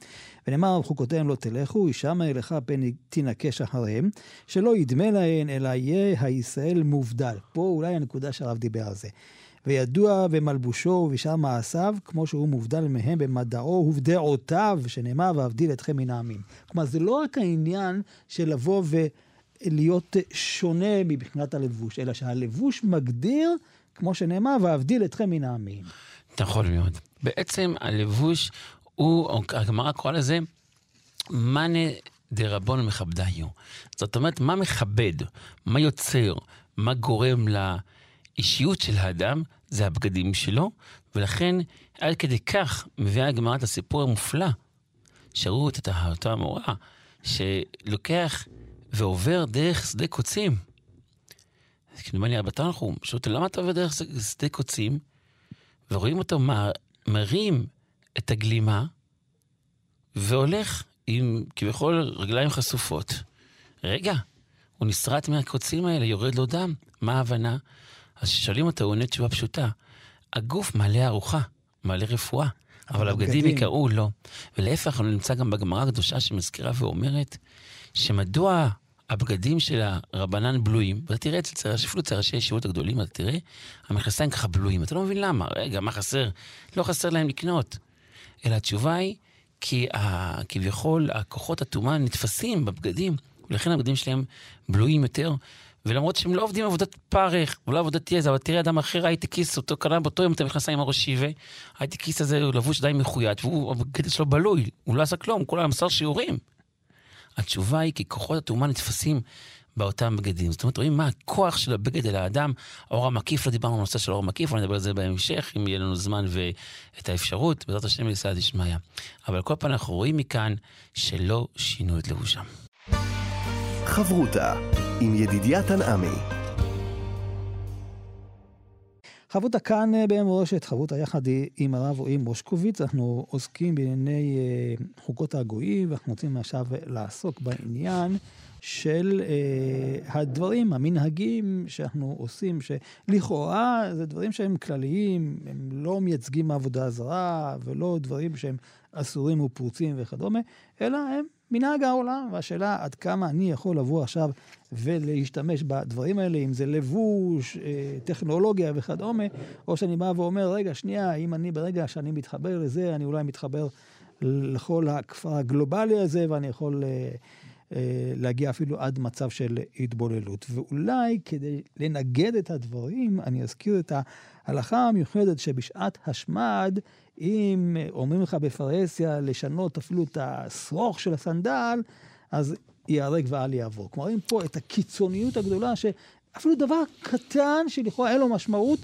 ונאמר בחוקותיהם לא תלכו, ישמע אליך פן תנקש אחריהם, שלא ידמה להן אלא יהיה הישראל מובדל. פה אולי הנקודה שהרב דיבר על זה. וידוע במלבושו ובשאר מעשיו, כמו שהוא מובדל מהם במדעו ובדעותיו, שנאמר ואבדיל אתכם מן העמים. כלומר, זה לא רק העניין של לבוא ולהיות שונה מבחינת הלבוש, אלא שהלבוש מגדיר כמו שנאמר, ואבדיל אתכם מן העמים. נכון מאוד. בעצם הלבוש הוא, הגמרא קורא לזה, מאנה דרבון מכבדיו. זאת אומרת, מה מכבד, מה יוצר, מה גורם לאישיות של האדם, זה הבגדים שלו, ולכן עד כדי כך מביאה הגמרא את הסיפור המופלא, שראו את אותה המורה, שלוקח ועובר דרך שדה קוצים. כמדומני אבא תנחום, שואל אותו, למה אתה עובר דרך שדה קוצים? ורואים אותו מרים את הגלימה, והולך עם כביכול רגליים חשופות. רגע, הוא נסרט מהקוצים האלה, יורד לו דם. מה ההבנה? אז כששואלים אותו, הוא עונה תשובה פשוטה. הגוף מעלה ארוחה, מעלה רפואה, אבל הבגדים יקראו לא. ולהפך, הוא נמצא גם בגמרא הקדושה שמזכירה ואומרת, שמדוע הבגדים של הרבנן בלויים, ואתה תראה אצל אפילו אצל ראשי הישיבות הגדולים, אתה תראה, המכנסיים ככה בלויים. אתה לא מבין למה. רגע, מה חסר? לא חסר להם לקנות. אלא התשובה היא, כי ה, כביכול הכוחות הטומאה נתפסים בבגדים, ולכן הבגדים שלהם בלויים יותר. ולמרות שהם לא עובדים עבודת פרך, ולא עבודת יזע, אבל תראה אדם אחר, הייטקיסט, אותו קנה באותו יום את המכנסיים הראש שיבה, הייטקיסט הזה הוא לבוש די מחויית, והוא, הבגד שלו בלוי, הוא לא עשה כלום, כולה מסר שיעורים. התשובה היא כי כוחות הטומאה נתפסים באותם בגדים. זאת אומרת, רואים מה הכוח של הבגד אל האדם. האור המקיף, לא דיברנו על הנושא של האור המקיף, אבל נדבר על זה בהמשך, אם יהיה לנו זמן ואת האפשרות, בעזרת השם יסעד ישמעיה. אבל כל פעם אנחנו רואים מכאן שלא שינו את לבושם. חברותה עם ידידיה תנעמי חברותה כאן אה, במורשת, חברותה יחד עם הרב רועי מושקוביץ, אנחנו עוסקים בענייני אה, חוקות הגויים, ואנחנו רוצים עכשיו לעסוק בעניין של אה, הדברים, המנהגים שאנחנו עושים, שלכאורה זה דברים שהם כלליים, הם לא מייצגים עבודה זרה, ולא דברים שהם אסורים ופרוצים וכדומה, אלא הם מנהג העולם, והשאלה עד כמה אני יכול לבוא עכשיו ולהשתמש בדברים האלה, אם זה לבוש, אה, טכנולוגיה וכדומה, או שאני בא ואומר, רגע, שנייה, אם אני ברגע שאני מתחבר לזה, אני אולי מתחבר לכל הכפר הגלובלי הזה, ואני יכול אה, אה, להגיע אפילו עד מצב של התבוללות. ואולי כדי לנגד את הדברים, אני אזכיר את ההלכה המיוחדת שבשעת השמד, אם אומרים לך בפרהסיה לשנות אפילו את השרוך של הסנדל, אז ייהרג ואל יעבור. כלומר, רואים פה את הקיצוניות הגדולה, שאפילו דבר קטן שלכאורה אין לו משמעות,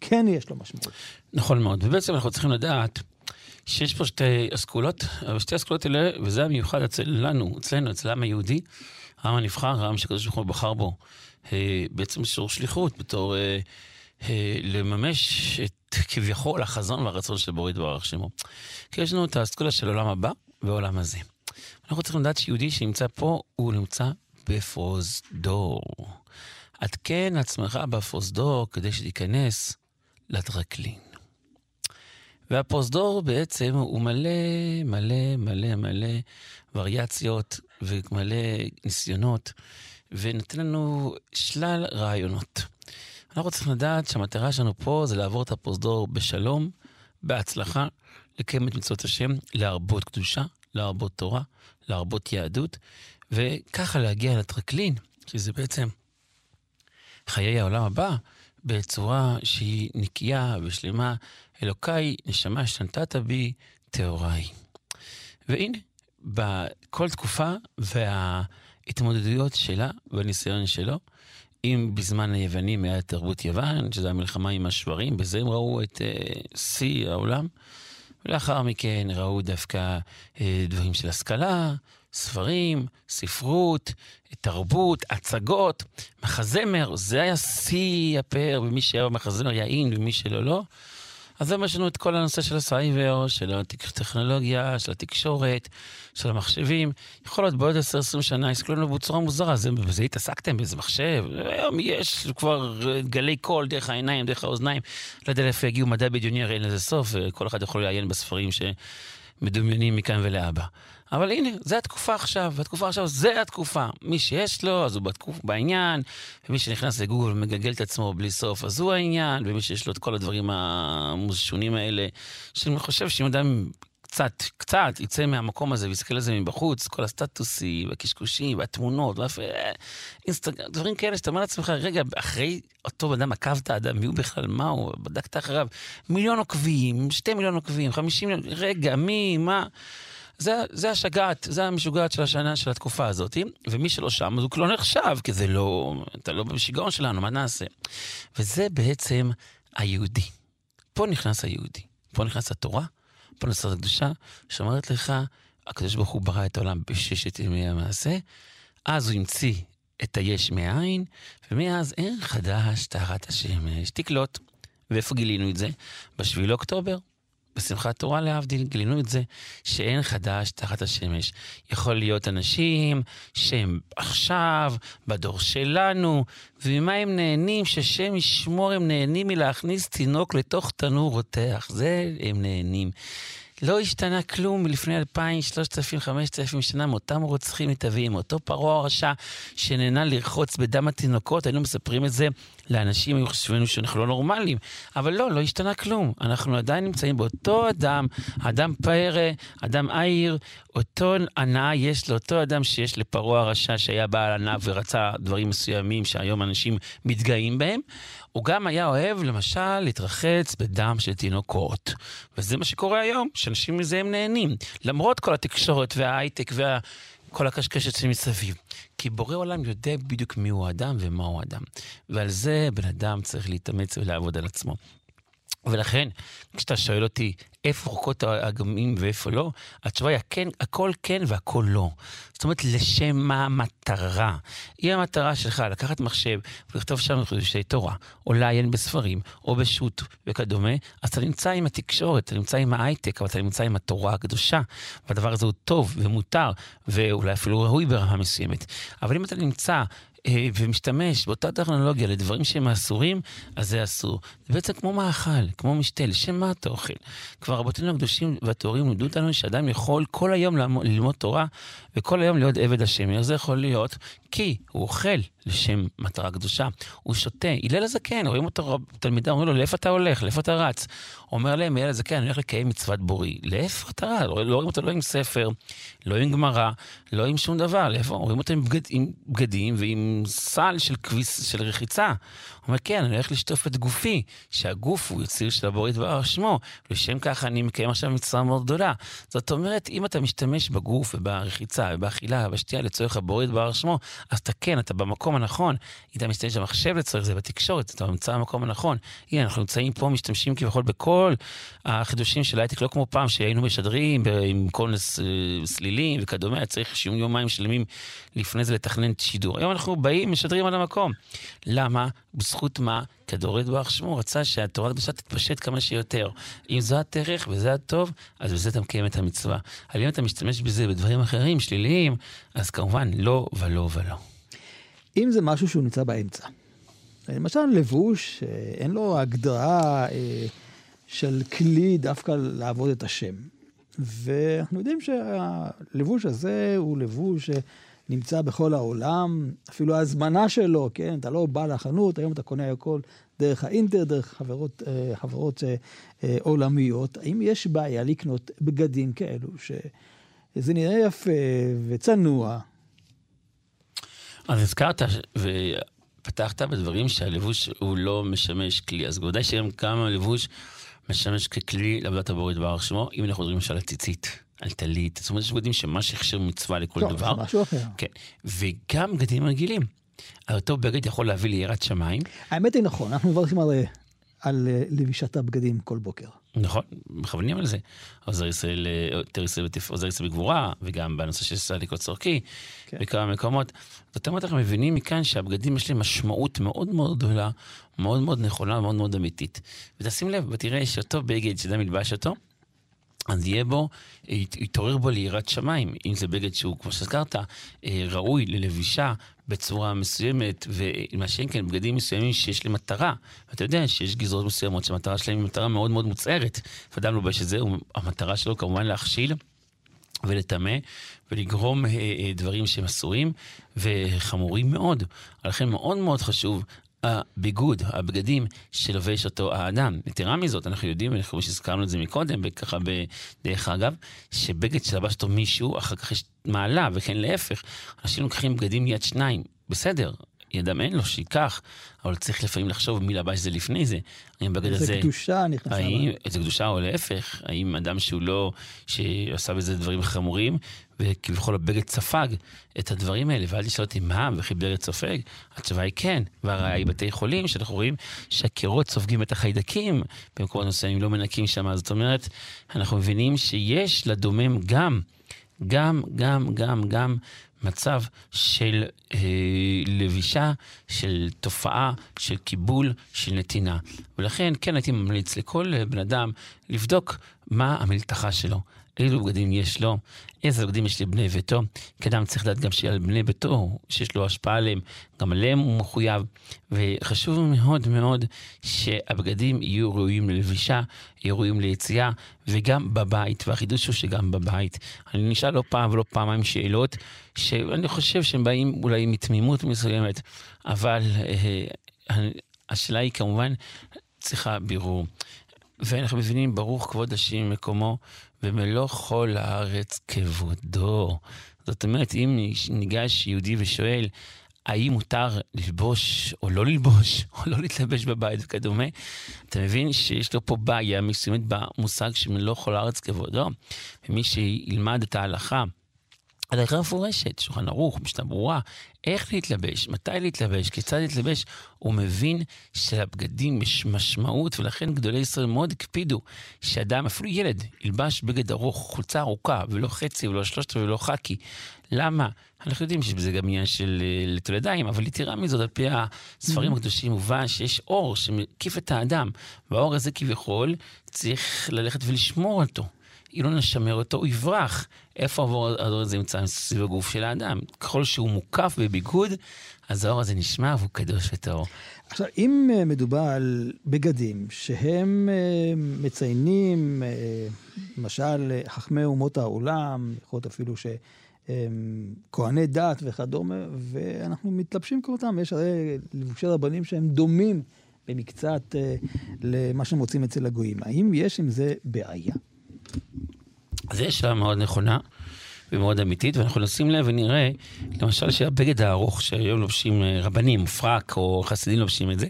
כן יש לו משמעות. נכון מאוד, ובעצם אנחנו צריכים לדעת שיש פה שתי אסכולות, אבל שתי אסכולות האלה, וזה המיוחד אצלנו, אצלנו, אצל העם היהודי, העם הנבחר, העם שקדוש ברוך הוא בחר בו, אה, בעצם שיעור שליחות, בתור אה, לממש את כביכול החזון והרצון של בורא יתברך שמו. כי יש לנו את האסכולה של עולם הבא ועולם הזה. אנחנו צריכים לדעת שיהודי שנמצא פה, הוא נמצא בפרוזדור. עדכן עצמך בפרוזדור כדי שתיכנס לטרקלין. והפרוזדור בעצם הוא מלא, מלא, מלא, מלא וריאציות ומלא ניסיונות, ונותן לנו שלל רעיונות. אנחנו צריכים לדעת שהמטרה שלנו פה זה לעבור את הפרוזדור בשלום, בהצלחה, לקיים את מצוות השם, להרבות קדושה, להרבות תורה, להרבות יהדות, וככה להגיע לטרקלין, שזה בעצם חיי העולם הבא, בצורה שהיא נקייה ושלמה. אלוקיי, נשמה שנתת בי, טהוריי. והנה, בכל תקופה וההתמודדויות שלה והניסיון שלו, אם בזמן היוונים היה תרבות יוון, שזו המלחמה עם השברים, בזה הם ראו את uh, שיא העולם. ולאחר מכן ראו דווקא uh, דברים של השכלה, ספרים, ספרות, תרבות, הצגות, מחזמר, זה היה שיא הפאר, ומי שהיה במחזמר יעין ומי שלא לא. אז היום יש לנו את כל הנושא של הסייבר, של הטכנולוגיה, של התקשורת, של המחשבים. יכול להיות בעוד 10-20 שנה יסתכלו לנו בצורה מוזרה, זה, בזה התעסקתם, באיזה מחשב. היום יש כבר גלי קול דרך העיניים, דרך האוזניים. לא יודע לאיפה יגיעו מדע בדיוני, הרי אין לזה סוף, וכל אחד יכול לעיין בספרים שמדומיינים מכאן ולהבא. אבל הנה, זה התקופה עכשיו, והתקופה עכשיו זה התקופה. מי שיש לו, אז הוא בתקופ, בעניין, ומי שנכנס לגוגל ומגגל את עצמו בלי סוף, אז הוא העניין, ומי שיש לו את כל הדברים המשונים האלה, שאני חושב שאם אדם קצת, קצת יצא מהמקום הזה ויסתכל על זה מבחוץ, כל הסטטוסים, והקשקושים, והתמונות, ואינסטגרם, דברים כאלה שאתה אומר לעצמך, רגע, אחרי אותו אדם עקבת אדם, מי הוא בכלל, מה הוא, בדקת אחריו, מיליון עוקבים, שתי מיליון עוקבים, חמישים מיליון, רגע, מי, מה... זה, זה השגעת, זה המשוגעת של השנה, של התקופה הזאת, ומי שלא שם, אז הוא לא נחשב, כי זה לא, אתה לא בשיגעון שלנו, מה נעשה? וזה בעצם היהודי. פה נכנס היהודי, פה נכנס התורה, פה נכנס הקדושה, שאומרת לך, הקדוש ברוך הוא ברא את העולם בששת ימי המעשה, אז הוא המציא את היש מאין, ומאז אין חדש תחת השמש. תקלוט. ואיפה גילינו את זה? בשביל לאוקטובר. בשמחת תורה להבדיל, גילינו את זה, שאין חדש תחת השמש. יכול להיות אנשים שהם עכשיו, בדור שלנו, וממה הם נהנים, ששם ישמור הם נהנים מלהכניס תינוק לתוך תנור רותח. זה הם נהנים. לא השתנה כלום מלפני אלפיים, שלושת אלפים, חמשת אלפים שנה מאותם רוצחים מתאבים, אותו פרעה הרשע שנהנה לרחוץ בדם התינוקות, היינו מספרים את זה לאנשים, היו חושבים שאנחנו לא נורמליים. אבל לא, לא השתנה כלום. אנחנו עדיין נמצאים באותו אדם, אדם פרא, אדם עיר, אותו הנאה יש לאותו אדם שיש לפרעה הרשע שהיה בעל ענב ורצה דברים מסוימים שהיום אנשים מתגאים בהם. הוא גם היה אוהב, למשל, להתרחץ בדם של תינוקות. וזה מה שקורה היום, שאנשים מזה הם נהנים. למרות כל התקשורת וההייטק וכל הקשקשת שמסביב. כי בורא עולם יודע בדיוק מיהו האדם ומהו האדם. ועל זה בן אדם צריך להתאמץ ולעבוד על עצמו. ולכן, כשאתה שואל אותי איפה רחוקות האגמים ואיפה לא, התשובה היא כן, הכל כן והכל לא. זאת אומרת, לשם מה המטרה? אם המטרה שלך לקחת מחשב ולכתוב שם חידושי תורה, או לעיין בספרים, או בשו"ת וכדומה, אז אתה נמצא עם התקשורת, אתה נמצא עם ההייטק, אבל אתה נמצא עם התורה הקדושה, והדבר הזה הוא טוב ומותר, ואולי אפילו ראוי ברמה מסוימת. אבל אם אתה נמצא ומשתמש באותה טכנולוגיה לדברים שהם אסורים, אז זה אסור. זה בעצם כמו מאכל, כמו משתה, לשם מה אתה אוכל? כבר רבותינו הקדושים והטהורים לימדו אותנו שאדם יכול כל היום ללמוד תורה וכל היום להיות עבד השם. איך זה יכול להיות? כי הוא אוכל לשם מטרה קדושה, הוא שותה. הלל הזקן, רואים אותו תלמידה, אומרים לו, לאיפה אתה הולך? לאיפה אתה רץ? אומר להם, הלל הזקן, אני הולך לקיים מצוות בורי. לאיפה אתה רץ? לא רואים אותו לא עם ספר, לא עם גמרא, לא עם שום דבר. לאיפה? רואים אותו עם, בגד, עם בגדים ועם סל של כביס, של רחיצה. אומר, כן, אני הולך לשטוף את גופי, שהגוף הוא יציר של הבורית דבר שמו, לשם כך אני מקיים עכשיו מצווה מאוד גדולה. זאת אומרת, אם אתה משתמש בגוף וברחיצה ובאכילה ובשתייה לצורך הבורית דבר שמו, אז אתה כן, אתה במקום הנכון. אם אתה משתמש במחשב לצורך זה, בתקשורת, אתה נמצא במקום הנכון. הנה, אנחנו נמצאים פה, משתמשים כביכול בכל החידושים של הייטק, לא כמו פעם שהיינו משדרים עם כל סלילים וכדומה, היה צריך שיום יומיים שלמים לפני זה לתכנן שידור. היום אנחנו באים, משדרים על המקום. למה? בזכות מה? הדורת ברוך שמו רצה שהתורה הקדושה תתפשט כמה שיותר. אם זו הדרך וזה הטוב, אז בזה אתה מקיים את המצווה. אבל אם אתה משתמש בזה בדברים אחרים, שליליים, אז כמובן לא ולא ולא. אם זה משהו שהוא נמצא באמצע, למשל לבוש, אה, אין לו הגדרה אה, של כלי דווקא לעבוד את השם. ואנחנו יודעים שהלבוש הזה הוא לבוש שנמצא בכל העולם, אפילו ההזמנה שלו, כן? אתה לא בא לחנות, היום אתה קונה הכל דרך האינטר, דרך חברות, אה, חברות עולמיות. האם יש בעיה לקנות בגדים כאלו, שזה נראה יפה וצנוע, אז הזכרת ופתחת בדברים שהלבוש הוא לא משמש כלי, אז בוודאי שגם כמה הלבוש משמש ככלי לעבודת הבורית בארך שמו, אם אנחנו מדברים למשל על ציצית. על טלית, זאת אומרת, יש בגדים שמה שהכשיר מצווה לכל טוב, דבר. זה משהו אחר. כן, וגם בגדים רגילים. אותו בגד יכול להביא ליראת שמיים. האמת היא נכון, אנחנו מברכים על אה, לבישת הבגדים כל בוקר. נכון, מכוונים על זה. עוזר ישראל, יותר ישראל, עוזר ישראל בגבורה, וגם בנושא של סליקות צורכי, כן. בכמה מקומות. זאת אומרת, אנחנו מבינים מכאן שהבגדים יש להם משמעות מאוד מאוד גדולה, מאוד מאוד נכונה, מאוד מאוד אמיתית. ותשים לב, ותראה שאותו בגד שאדם ילבש אותו, אז יהיה בו, יתעורר בו ליראת שמיים. אם זה בגד שהוא, כמו שהזכרת, אה, ראוי ללבישה בצורה מסוימת, ומה שאין כן, בגדים מסוימים שיש להם מטרה. ואתה יודע שיש גזרות מסוימות שהמטרה שלהם היא מטרה מאוד מאוד מוצהרת. ואדם לובש את זה, המטרה שלו כמובן להכשיל ולטמא ולגרום אה, אה, דברים שהם אסורים וחמורים מאוד. לכן מאוד מאוד חשוב הביגוד, הבגדים שלובש אותו האדם. יתרה מזאת, אנחנו יודעים, אני חושב שהזכרנו את זה מקודם, ככה בדרך אגב, שבגד שלבש אותו מישהו, אחר כך יש מעלה, וכן להפך. אנשים לוקחים בגדים יד שניים, בסדר, ידם אין לו, שייקח, אבל צריך לפעמים לחשוב מי לבש זה לפני זה. האם בגד הזה... איזה קדושה נכנסה. האם, איזה קדושה או להפך, האם אדם שהוא לא, שעשה בזה דברים חמורים, וכביכול הבגד ספג את הדברים האלה, ואל תשאל אותי מה, וכי בגד סופג? התשובה היא כן, והראיה היא בתי חולים, שאנחנו רואים שהקירות סופגים את החיידקים, במקומות מסוימים לא מנקים שם, זאת אומרת, אנחנו מבינים שיש לדומם גם, גם, גם, גם, גם מצב של אה, לבישה, של תופעה, של קיבול, של נתינה. ולכן כן הייתי ממליץ לכל בן אדם לבדוק מה המלתחה שלו. אילו בגדים יש לו, איזה בגדים יש לבני ביתו, כי אדם צריך לדעת גם שעל בני ביתו, שיש לו השפעה עליהם, גם עליהם הוא מחויב. וחשוב מאוד מאוד שהבגדים יהיו ראויים ללבישה, יהיו ראויים ליציאה, וגם בבית, והחידוש הוא שגם בבית. אני נשאל לא פעם ולא פעמיים שאלות, שאני חושב שהם באים אולי מתמימות מסוימת, אבל אה, השאלה היא כמובן צריכה בירור. ואנחנו מבינים, ברוך כבוד השם מקומו, ומלוא כל הארץ כבודו. זאת אומרת, אם ניגש יהודי ושואל, האם מותר ללבוש או לא ללבוש, או לא להתלבש בבית וכדומה, אתה מבין שיש לו פה בעיה מסוימת במושג שמלוא כל הארץ כבודו. ומי שילמד את ההלכה, הדרכה מפורשת, שולחן ערוך, משנה ברורה, איך להתלבש, מתי להתלבש, כיצד להתלבש. הוא מבין שלבגדים יש משמעות, ולכן גדולי ישראל מאוד הקפידו שאדם, אפילו ילד, ילבש בגד ארוך, חולצה ארוכה, ולא חצי, ולא שלושת ולא חאקי. למה? אנחנו יודעים שיש בזה גם עניין של אה, לטול ידיים, אבל יתרה מזאת, על פי הספרים הקדושים מובן שיש אור שמקיף את האדם, והאור הזה כביכול צריך ללכת ולשמור אותו. אם לא נשמר אותו, הוא יברח. איפה האור הזה נמצא סביב הגוף של האדם? ככל שהוא מוקף בביגוד, אז האור הזה נשמע והוא קדוש וטהור. עכשיו, אם אה, מדובר על בגדים שהם אה, מציינים, אה, למשל, חכמי אומות העולם, יכול להיות אפילו ש... כהני דת וכדומה, ואנחנו מתלבשים כמותם. יש הרי לבושי רבנים שהם דומים במקצת למה שמוצאים אצל הגויים. האם יש עם זה בעיה? אז יש שאלה מאוד נכונה ומאוד אמיתית, ואנחנו נשים לב ונראה, למשל שהבגד הארוך שהיום לובשים אה, רבנים, פרק או חסידים לובשים את זה,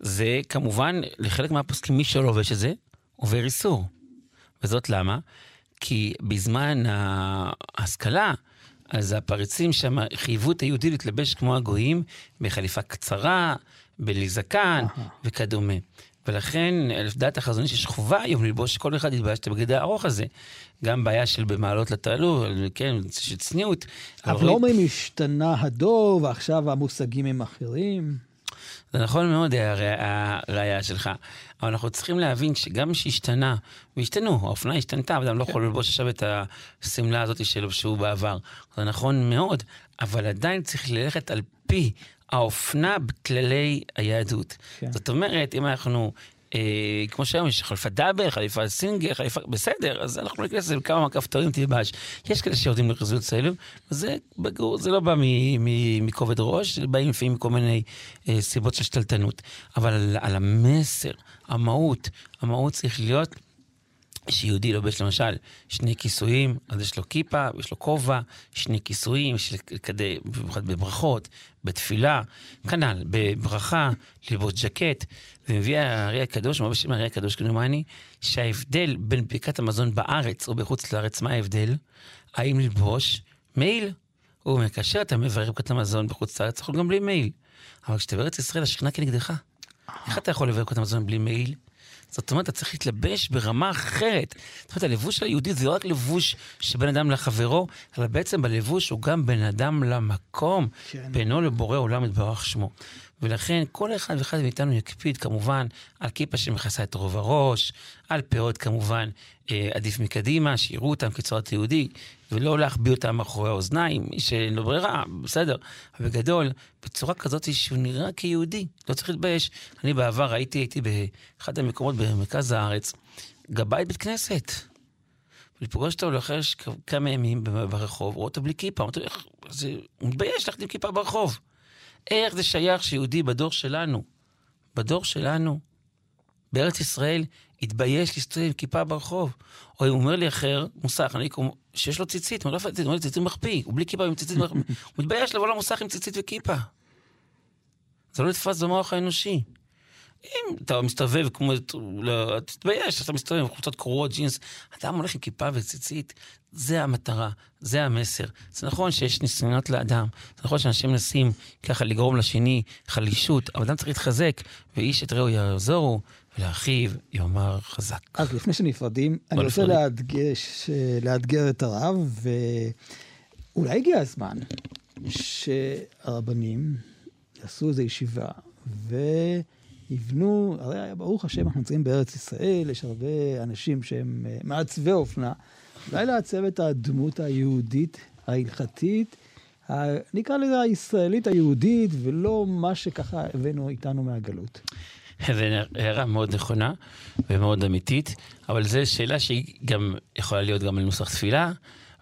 זה כמובן, לחלק מהפוסקים, מי שלא לובש את זה, עובר איסור. וזאת למה? כי בזמן ההשכלה, אז הפריצים שם חייבו את היהודי להתלבש כמו הגויים בחליפה קצרה, בלי זקן וכדומה. ולכן, לדעת החזון איש יש חובה היום ללבוש, כל אחד ילבש את הבגד הארוך הזה. גם בעיה של במעלות לתעלו, כן, של צניעות. אבל לא אומרים השתנה הדור ועכשיו המושגים הם אחרים. זה נכון מאוד הראייה שלך, אבל אנחנו צריכים להבין שגם שהשתנה, והשתנו, האופנה השתנתה, אדם לא יכול ללבוש עכשיו את השמלה הזאת שלבשו בעבר. זה נכון מאוד, אבל עדיין צריך ללכת על פי האופנה בכללי היהדות. כן. זאת אומרת, אם אנחנו, אה, כמו שהיום יש חליפה דאבל, חליפה סינגל, חליפה, בסדר, אז אנחנו ניכנס לזה בכמה כפתורים תלבש. יש כאלה שיורדים לרזולוציה האלו, וזה בגור, זה לא בא מכובד ראש, זה באים לפעמים מכל מיני אה, סיבות של שתלטנות. אבל על, על המסר, המהות, המהות צריך להיות... שיהודי לובש למשל שני כיסויים, אז יש לו כיפה, יש לו כובע, שני כיסויים, יש כדי, במיוחד בברכות, בתפילה, כנ"ל, בברכה, ללבוש ג'קט, ומביא הארי הקדוש, מה בשם הארי הקדוש כנומני, שההבדל בין ברכת המזון בארץ או בחוץ לארץ, מה ההבדל? האם ללבוש מעיל? הוא אומר, כאשר אתה מברך ברכת המזון בחוץ לארץ, יכול גם בלי מעיל. אבל כשאתה בארץ ישראל, השכינה כנגדך. איך אתה יכול לברך ברכת המזון בלי מעיל? זאת אומרת, אתה צריך להתלבש ברמה אחרת. זאת אומרת, הלבוש היהודי זה לא רק לבוש שבין אדם לחברו, אלא בעצם בלבוש הוא גם בין אדם למקום, כן. בינו לבורא עולם יתברך שמו. ולכן כל אחד ואחד מאיתנו יקפיד כמובן על כיפה שמכסה את רוב הראש, על פאות כמובן אה, עדיף מקדימה, שיראו אותם כצורת יהודי, ולא להחביא אותם מאחורי האוזניים, שאין לו ברירה, בסדר. אבל בגדול, בצורה כזאת שהוא נראה כיהודי, לא צריך להתבייש. אני בעבר הייתי, הייתי באחד המקומות במרכז הארץ, גבאי בית כנסת. ולפגוש אותו לאחר כמה ימים ברחוב, רואה אותו בלי כיפה, אמרתי לו, הוא מתבייש ללכת עם כיפה ברחוב. איך זה שייך שיהודי בדור שלנו, בדור שלנו, בארץ ישראל, התבייש להסתובב עם כיפה ברחוב. או אם אומר לי אחר, מוסך, אני קורא, שיש לו ציצית, הוא לא ציצית, הוא אומר לי ציצית מחפיא, הוא בלי כיפה עם ציצית מחפיא. הוא מתבייש לבוא למוסך עם ציצית וכיפה. זה לא נתפס במוח האנושי. אם אתה מסתובב כמו, לא, תתבייש, אתה מסתובב עם חולצות קרועות, ג'ינס, אדם הולך עם כיפה וציצית, זה המטרה, זה המסר. זה נכון שיש ניסיונות לאדם, זה נכון שאנשים מנסים ככה לגרום לשני חלישות, אבל אדם צריך להתחזק, ואיש את רעהו יעזורו, ולאחיו יאמר חזק. אז לפני שנפרדים, אני רוצה להדגש, לאתגר את הרב, ואולי הגיע הזמן שהרבנים יעשו איזו ישיבה, ו... יבנו, הרי ברוך השם אנחנו נמצאים בארץ ישראל, יש הרבה אנשים שהם אה, מעצבי אופנה, אולי לעצב את הדמות היהודית, ההלכתית. נקרא לזה הישראלית היהודית, ולא מה שככה הבאנו איתנו מהגלות. הערה מאוד נכונה ומאוד אמיתית, אבל זו שאלה שהיא גם יכולה להיות גם על נוסח תפילה,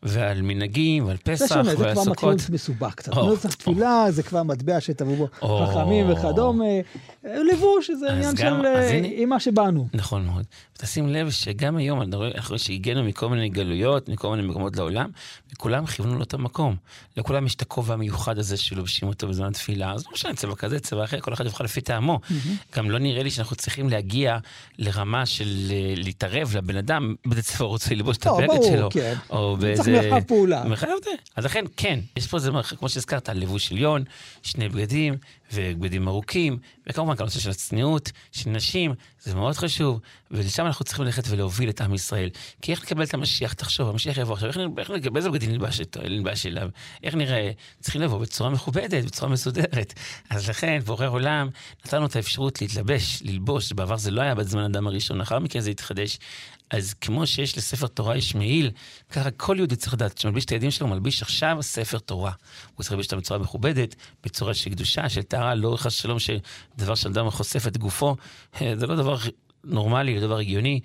ועל מנהגים, ועל פסח, ועל סוכות. זה כבר מתחיל מסובך קצת. נוסח תפילה זה כבר מטבע שטבעו בו חכמים וכדומה. לבוש זה עניין של עם מה שבאנו. נכון מאוד. תשים לב שגם היום, אחרי שהגענו מכל מיני גלויות, מכל מיני מקומות לעולם, וכולם כיוונו לאותו מקום. לכולם יש את הכובע המיוחד הזה שלובשים אותו בזמן תפילה, אז לא משנה, צבע כזה, צבע אחר, כל אחד יבחר לפי טעמו. גם לא נראה לי שאנחנו צריכים להגיע לרמה של להתערב לבן אדם, צבע הוא רוצה ללבוש את לא, הבגד שלו. כן. או באיזה מרחב פעולה. מרחב זה. אז לכן, כן, יש פה איזה, כמו שהזכרת, לבוש עליון, שני בגדים, ובגדים ארוכים, וכמובן כל הנושא של הצניעות, של נשים, זה מאוד חשוב, ולשם אנחנו צריכים ללכת ולהוביל את עם ישראל. כי איך נקבל את המשיח? תחשוב, המשיח יבוא עכשיו, איך, איך נקבל, באיזה בגדים נלבש, נלבש אליו? איך נראה? צריכים לבוא בצורה מכובדת, בצורה מסודרת. אז לכן, בורא עולם נתן לנו את האפשרות להתלבש, ללבוש, בעבר זה לא היה בזמן אדם הראשון, לאחר מכן זה התחדש. אז כמו שיש לספר תורה יש מעיל, ככה כל יהודי צריך לדעת, כשמלביש את הילדים שלו, הוא מלביש עכשיו ספר תורה. הוא צריך להלביש אותם בצורה מכובדת, בצורה של קדושה, של טהרה, לא חס שלום שדבר שאדם חושף את גופו, זה לא דבר נורמלי, זה דבר הגיוני.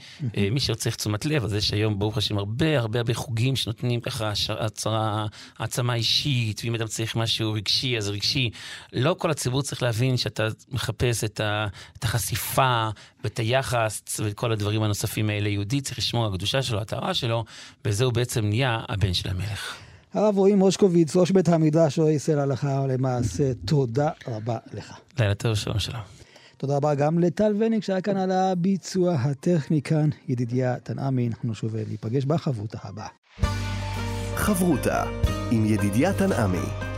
מי שצריך תשומת לב, אז יש היום, ברוך השם, הרבה הרבה הרבה חוגים שנותנים ככה הצהרה, העצמה אישית, ואם אדם צריך משהו רגשי, אז רגשי. לא כל הציבור צריך להבין שאתה מחפש את, ה, את החשיפה ואת היחס ואת כל הדברים הנוספים האלה. יהודי צריך לשמור על הקדושה שלו, הטהרה שלו, וזהו בעצם נהיה הבן של המלך. הרב רועי מושקוביץ, ראש בית המדרש, רואה ישראל הלכה למעשה, תודה רבה לך. לילה טוב, שלום שלום. תודה רבה גם לטל וניק שהיה כאן על הביצוע הטכני כאן, ידידיה תנעמי, אנחנו שוב ניפגש בחברותה הבאה. חברותה עם ידידיה תנעמי